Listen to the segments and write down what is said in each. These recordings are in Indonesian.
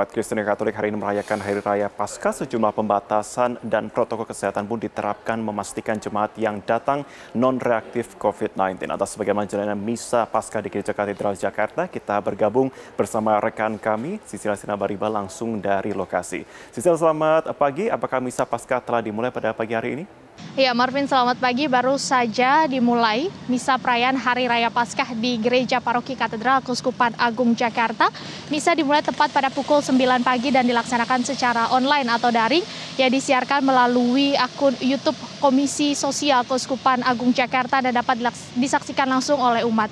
Umat Kristen Katolik hari ini merayakan Hari Raya Paskah. Sejumlah pembatasan dan protokol kesehatan pun diterapkan memastikan jemaat yang datang non-reaktif COVID-19. Atas bagaimana jalanan Misa Paskah di Gereja Katedral Jakarta, kita bergabung bersama rekan kami, Sisil Sinabariba langsung dari lokasi. Sisil, selamat pagi. Apakah Misa Paskah telah dimulai pada pagi hari ini? Ya, Marvin, selamat pagi. Baru saja dimulai misa perayaan Hari Raya Paskah di Gereja Paroki Katedral Keuskupan Agung Jakarta. Misa dimulai tepat pada pukul 9 pagi dan dilaksanakan secara online atau daring yang disiarkan melalui akun YouTube Komisi Sosial Keuskupan Agung Jakarta dan dapat disaksikan langsung oleh umat.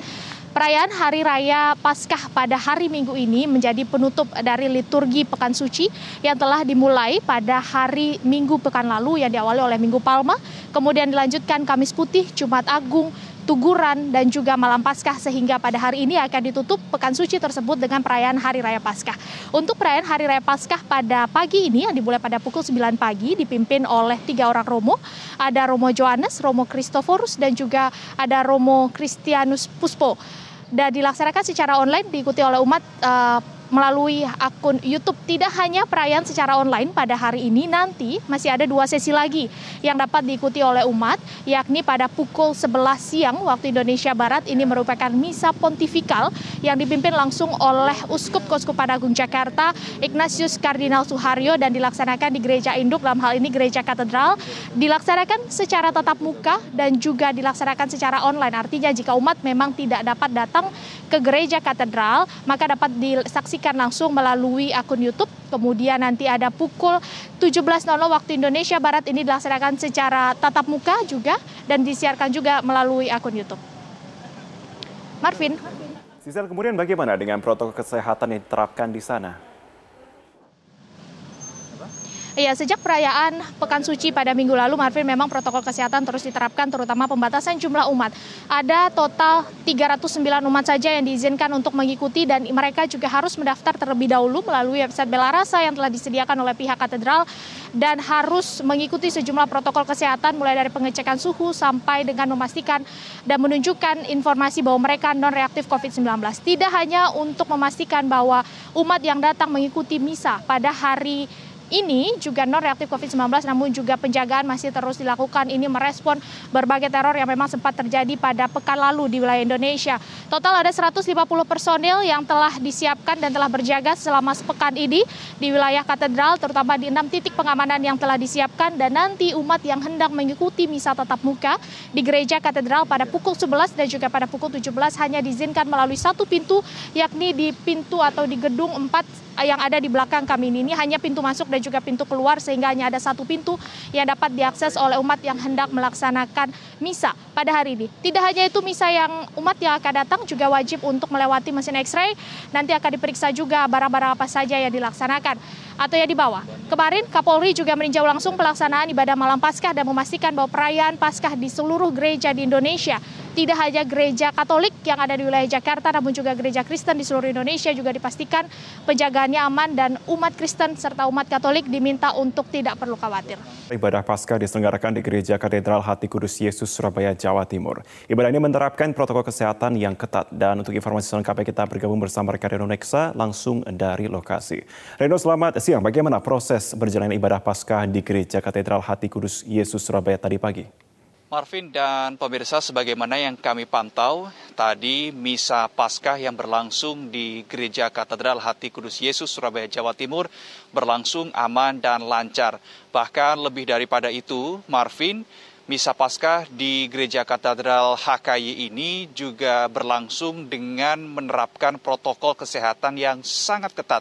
Perayaan Hari Raya Paskah pada hari Minggu ini menjadi penutup dari liturgi Pekan Suci yang telah dimulai pada hari Minggu pekan lalu yang diawali oleh Minggu Palma, kemudian dilanjutkan Kamis Putih, Jumat Agung, Tuguran dan juga Malam Paskah sehingga pada hari ini akan ditutup Pekan Suci tersebut dengan perayaan Hari Raya Paskah. Untuk perayaan Hari Raya Paskah pada pagi ini yang dimulai pada pukul 9 pagi dipimpin oleh tiga orang Romo. Ada Romo Johannes, Romo Christoforus dan juga ada Romo Christianus Puspo dan dilaksanakan secara online diikuti oleh umat uh, melalui akun YouTube. Tidak hanya perayaan secara online pada hari ini, nanti masih ada dua sesi lagi yang dapat diikuti oleh umat, yakni pada pukul 11 siang waktu Indonesia Barat. Ini merupakan misa pontifikal yang dipimpin langsung oleh Uskup Keuskupan Agung Jakarta, Ignatius Kardinal Suharyo dan dilaksanakan di Gereja Induk dalam hal ini Gereja Katedral. Dilaksanakan secara tatap muka dan juga dilaksanakan secara online. Artinya jika umat memang tidak dapat datang ke Gereja Katedral, maka dapat disaksikan disaksikan langsung melalui akun YouTube. Kemudian nanti ada pukul 17.00 waktu Indonesia Barat ini dilaksanakan secara tatap muka juga dan disiarkan juga melalui akun YouTube. Marvin. Sisal kemudian bagaimana dengan protokol kesehatan yang diterapkan di sana? Iya, sejak perayaan Pekan Suci pada minggu lalu, Marvin, memang protokol kesehatan terus diterapkan, terutama pembatasan jumlah umat. Ada total 309 umat saja yang diizinkan untuk mengikuti dan mereka juga harus mendaftar terlebih dahulu melalui website Belarasa yang telah disediakan oleh pihak katedral dan harus mengikuti sejumlah protokol kesehatan mulai dari pengecekan suhu sampai dengan memastikan dan menunjukkan informasi bahwa mereka non reaktif COVID-19. Tidak hanya untuk memastikan bahwa umat yang datang mengikuti misa pada hari ini juga non reaktif COVID-19 namun juga penjagaan masih terus dilakukan ini merespon berbagai teror yang memang sempat terjadi pada pekan lalu di wilayah Indonesia. Total ada 150 personil yang telah disiapkan dan telah berjaga selama sepekan ini di wilayah katedral terutama di enam titik pengamanan yang telah disiapkan dan nanti umat yang hendak mengikuti misa tatap muka di gereja katedral pada pukul 11 dan juga pada pukul 17 hanya diizinkan melalui satu pintu yakni di pintu atau di gedung 4 yang ada di belakang kami ini. Ini hanya pintu masuk dan juga pintu keluar sehingga hanya ada satu pintu yang dapat diakses oleh umat yang hendak melaksanakan misa pada hari ini. Tidak hanya itu misa yang umat yang akan datang juga wajib untuk melewati mesin X-ray. Nanti akan diperiksa juga barang-barang apa saja yang dilaksanakan atau yang dibawa. Kemarin Kapolri juga meninjau langsung pelaksanaan ibadah malam Paskah dan memastikan bahwa perayaan Paskah di seluruh gereja di Indonesia tidak hanya gereja Katolik yang ada di wilayah Jakarta, namun juga gereja Kristen di seluruh Indonesia juga dipastikan penjagaannya aman dan umat Kristen serta umat Katolik diminta untuk tidak perlu khawatir. Ibadah Paskah diselenggarakan di Gereja Katedral Hati Kudus Yesus Surabaya, Jawa Timur. Ibadah ini menerapkan protokol kesehatan yang ketat dan untuk informasi selengkapnya kita bergabung bersama rekan Reno Nexa langsung dari lokasi. Reno selamat siang, bagaimana proses berjalan ibadah Paskah di Gereja Katedral Hati Kudus Yesus Surabaya tadi pagi? Marvin dan pemirsa, sebagaimana yang kami pantau tadi misa Paskah yang berlangsung di Gereja Katedral Hati Kudus Yesus Surabaya Jawa Timur berlangsung aman dan lancar. Bahkan lebih daripada itu, Marvin, misa Paskah di Gereja Katedral HKY ini juga berlangsung dengan menerapkan protokol kesehatan yang sangat ketat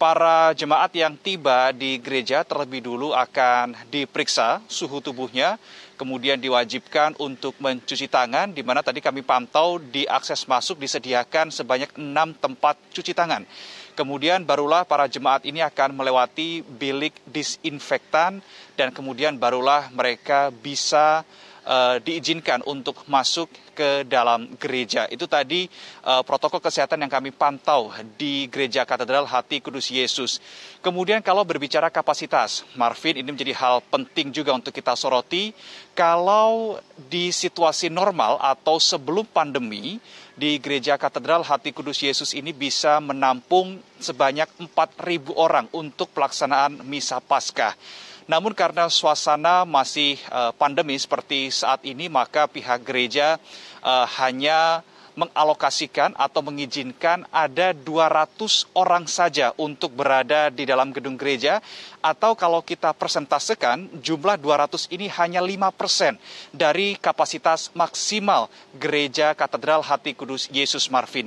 para jemaat yang tiba di gereja terlebih dulu akan diperiksa suhu tubuhnya kemudian diwajibkan untuk mencuci tangan, di mana tadi kami pantau di akses masuk disediakan sebanyak enam tempat cuci tangan. Kemudian barulah para jemaat ini akan melewati bilik disinfektan dan kemudian barulah mereka bisa diizinkan untuk masuk ke dalam gereja. Itu tadi uh, protokol kesehatan yang kami pantau di Gereja Katedral Hati Kudus Yesus. Kemudian kalau berbicara kapasitas, Marvin ini menjadi hal penting juga untuk kita soroti. Kalau di situasi normal atau sebelum pandemi, di Gereja Katedral Hati Kudus Yesus ini bisa menampung sebanyak 4.000 orang untuk pelaksanaan Misa Paskah. Namun karena suasana masih uh, pandemi seperti saat ini, maka pihak gereja uh, hanya mengalokasikan atau mengizinkan ada 200 orang saja untuk berada di dalam gedung gereja atau kalau kita persentasekan jumlah 200 ini hanya 5% dari kapasitas maksimal gereja Katedral Hati Kudus Yesus Marvin.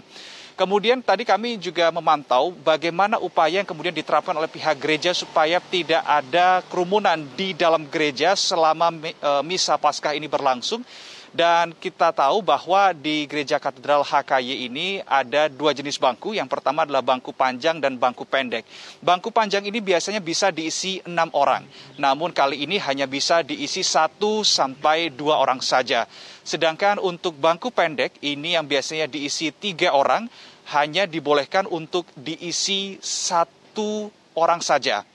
Kemudian tadi kami juga memantau bagaimana upaya yang kemudian diterapkan oleh pihak gereja supaya tidak ada kerumunan di dalam gereja selama eh, misa Paskah ini berlangsung. Dan kita tahu bahwa di Gereja Katedral HKY ini ada dua jenis bangku. Yang pertama adalah bangku panjang dan bangku pendek. Bangku panjang ini biasanya bisa diisi enam orang. Namun kali ini hanya bisa diisi satu sampai dua orang saja. Sedangkan untuk bangku pendek ini yang biasanya diisi tiga orang hanya dibolehkan untuk diisi satu orang saja.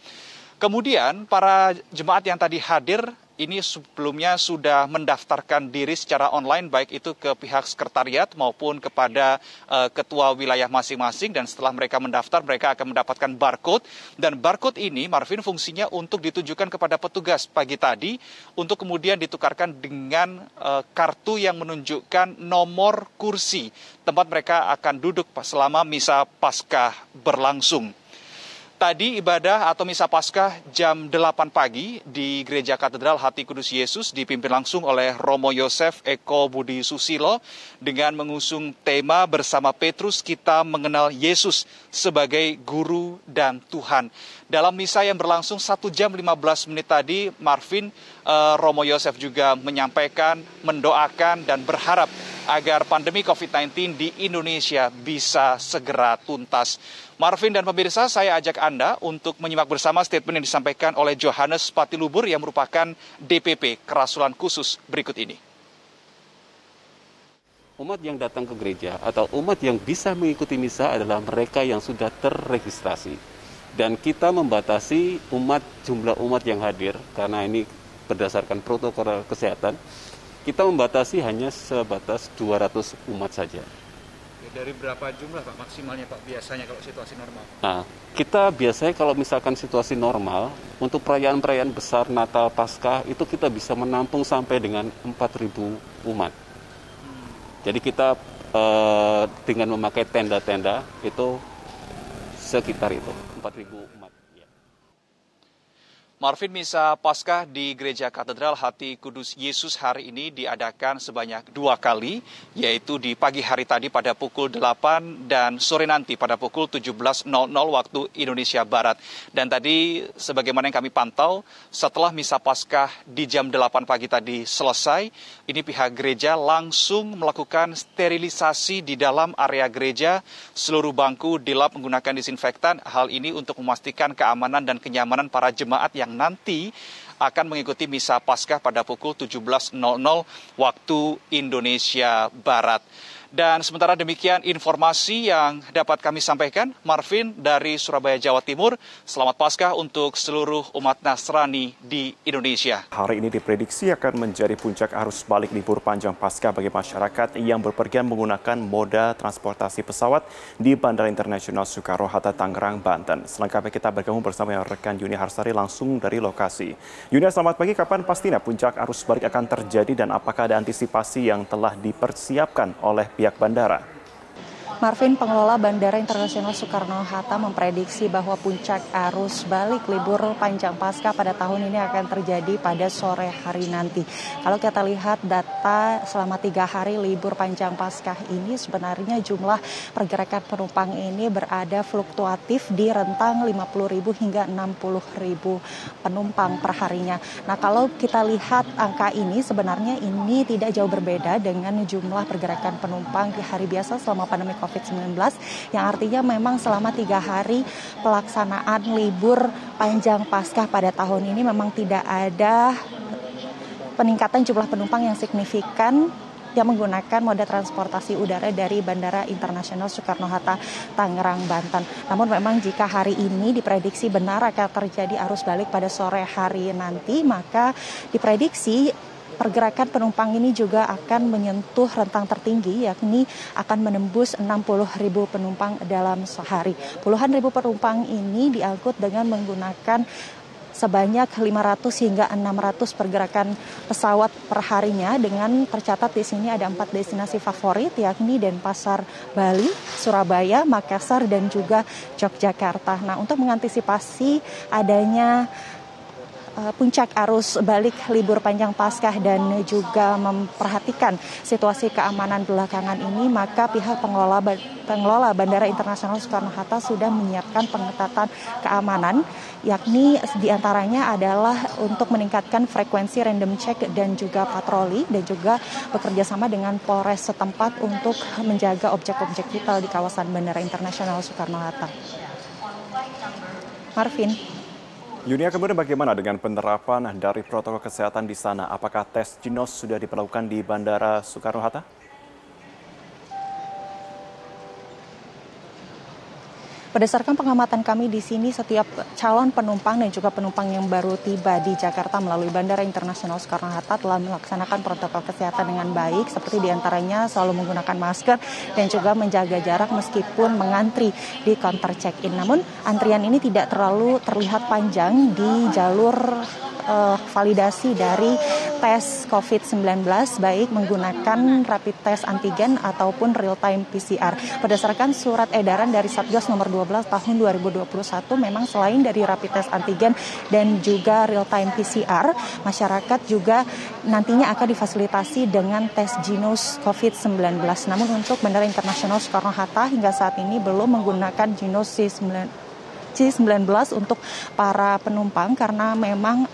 Kemudian para jemaat yang tadi hadir ini sebelumnya sudah mendaftarkan diri secara online baik itu ke pihak sekretariat maupun kepada uh, ketua wilayah masing-masing. Dan setelah mereka mendaftar mereka akan mendapatkan barcode. Dan barcode ini Marvin fungsinya untuk ditujukan kepada petugas pagi tadi untuk kemudian ditukarkan dengan uh, kartu yang menunjukkan nomor kursi. Tempat mereka akan duduk selama misa Paskah berlangsung. Tadi ibadah atau misa Paskah jam 8 pagi di Gereja Katedral Hati Kudus Yesus dipimpin langsung oleh Romo Yosef Eko Budi Susilo dengan mengusung tema bersama Petrus kita mengenal Yesus sebagai guru dan Tuhan. Dalam misa yang berlangsung 1 jam 15 menit tadi, Marvin uh, Romo Yosef juga menyampaikan, mendoakan dan berharap agar pandemi COVID-19 di Indonesia bisa segera tuntas. Marvin dan pemirsa, saya ajak Anda untuk menyimak bersama statement yang disampaikan oleh Johannes Patilubur yang merupakan DPP Kerasulan Khusus berikut ini. Umat yang datang ke gereja atau umat yang bisa mengikuti misa adalah mereka yang sudah terregistrasi. Dan kita membatasi umat jumlah umat yang hadir karena ini berdasarkan protokol kesehatan. Kita membatasi hanya sebatas 200 umat saja dari berapa jumlah Pak maksimalnya Pak biasanya kalau situasi normal? Nah, kita biasanya kalau misalkan situasi normal untuk perayaan-perayaan besar Natal Paskah itu kita bisa menampung sampai dengan 4.000 umat. Hmm. Jadi kita eh, dengan memakai tenda-tenda itu sekitar itu 4.000 Marvin Misa Paskah di Gereja Katedral Hati Kudus Yesus hari ini diadakan sebanyak dua kali, yaitu di pagi hari tadi pada pukul 8 dan sore nanti pada pukul 17.00 waktu Indonesia Barat. Dan tadi sebagaimana yang kami pantau, setelah Misa Paskah di jam 8 pagi tadi selesai, ini pihak gereja langsung melakukan sterilisasi di dalam area gereja, seluruh bangku dilap menggunakan disinfektan. Hal ini untuk memastikan keamanan dan kenyamanan para jemaat yang yang nanti akan mengikuti misa Paskah pada pukul 17.00 waktu Indonesia Barat. Dan sementara demikian informasi yang dapat kami sampaikan, Marvin dari Surabaya, Jawa Timur. Selamat Paskah untuk seluruh umat Nasrani di Indonesia. Hari ini diprediksi akan menjadi puncak arus balik libur panjang Paskah bagi masyarakat yang berpergian menggunakan moda transportasi pesawat di Bandara Internasional Soekarno-Hatta, Tangerang, Banten. Selengkapnya kita bergabung bersama rekan Yuni Harsari langsung dari lokasi. Yuni, selamat pagi. Kapan pastinya puncak arus balik akan terjadi dan apakah ada antisipasi yang telah dipersiapkan oleh pihak bandara. Marvin, pengelola Bandara Internasional Soekarno-Hatta memprediksi bahwa puncak arus balik libur panjang pasca pada tahun ini akan terjadi pada sore hari nanti. Kalau kita lihat data selama tiga hari libur panjang pasca ini sebenarnya jumlah pergerakan penumpang ini berada fluktuatif di rentang 50 ribu hingga 60 ribu penumpang per harinya. Nah kalau kita lihat angka ini sebenarnya ini tidak jauh berbeda dengan jumlah pergerakan penumpang di hari biasa selama pandemi COVID COVID-19 yang artinya memang selama tiga hari pelaksanaan libur panjang Paskah pada tahun ini memang tidak ada peningkatan jumlah penumpang yang signifikan yang menggunakan moda transportasi udara dari Bandara Internasional Soekarno-Hatta, Tangerang, Banten. Namun memang jika hari ini diprediksi benar akan terjadi arus balik pada sore hari nanti, maka diprediksi pergerakan penumpang ini juga akan menyentuh rentang tertinggi yakni akan menembus 60 ribu penumpang dalam sehari. Puluhan ribu penumpang ini diangkut dengan menggunakan sebanyak 500 hingga 600 pergerakan pesawat perharinya dengan tercatat di sini ada empat destinasi favorit yakni Denpasar, Bali, Surabaya, Makassar dan juga Yogyakarta. Nah, untuk mengantisipasi adanya puncak arus balik libur panjang Paskah dan juga memperhatikan situasi keamanan belakangan ini, maka pihak pengelola pengelola Bandara Internasional Soekarno-Hatta sudah menyiapkan pengetatan keamanan, yakni di antaranya adalah untuk meningkatkan frekuensi random check dan juga patroli dan juga bekerja sama dengan Polres setempat untuk menjaga objek-objek vital di kawasan Bandara Internasional Soekarno-Hatta. Marvin. Yunia kemudian bagaimana dengan penerapan dari protokol kesehatan di sana? Apakah tes ginos sudah diperlakukan di Bandara Soekarno-Hatta? Berdasarkan pengamatan kami di sini, setiap calon penumpang dan juga penumpang yang baru tiba di Jakarta melalui Bandara Internasional Soekarno-Hatta telah melaksanakan protokol kesehatan dengan baik, seperti di antaranya selalu menggunakan masker dan juga menjaga jarak meskipun mengantri di counter check-in. Namun, antrian ini tidak terlalu terlihat panjang di jalur uh, validasi dari tes COVID-19 baik menggunakan rapid test antigen ataupun real time PCR. Berdasarkan surat edaran dari Satgas nomor 12 tahun 2021 memang selain dari rapid test antigen dan juga real time PCR, masyarakat juga nantinya akan difasilitasi dengan tes genus COVID-19. Namun untuk Bandara Internasional Soekarno-Hatta hingga saat ini belum menggunakan genus C9 COVID-19 untuk para penumpang karena memang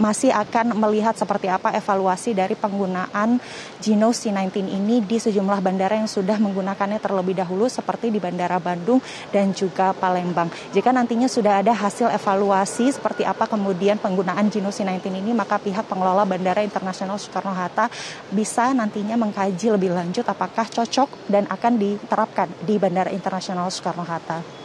masih akan melihat seperti apa evaluasi dari penggunaan Gino C19 ini di sejumlah bandara yang sudah menggunakannya terlebih dahulu seperti di Bandara Bandung dan juga Palembang. Jika nantinya sudah ada hasil evaluasi seperti apa kemudian penggunaan Gino C19 ini maka pihak pengelola Bandara Internasional Soekarno-Hatta bisa nantinya mengkaji lebih lanjut apakah cocok dan akan diterapkan di Bandara Internasional Soekarno-Hatta.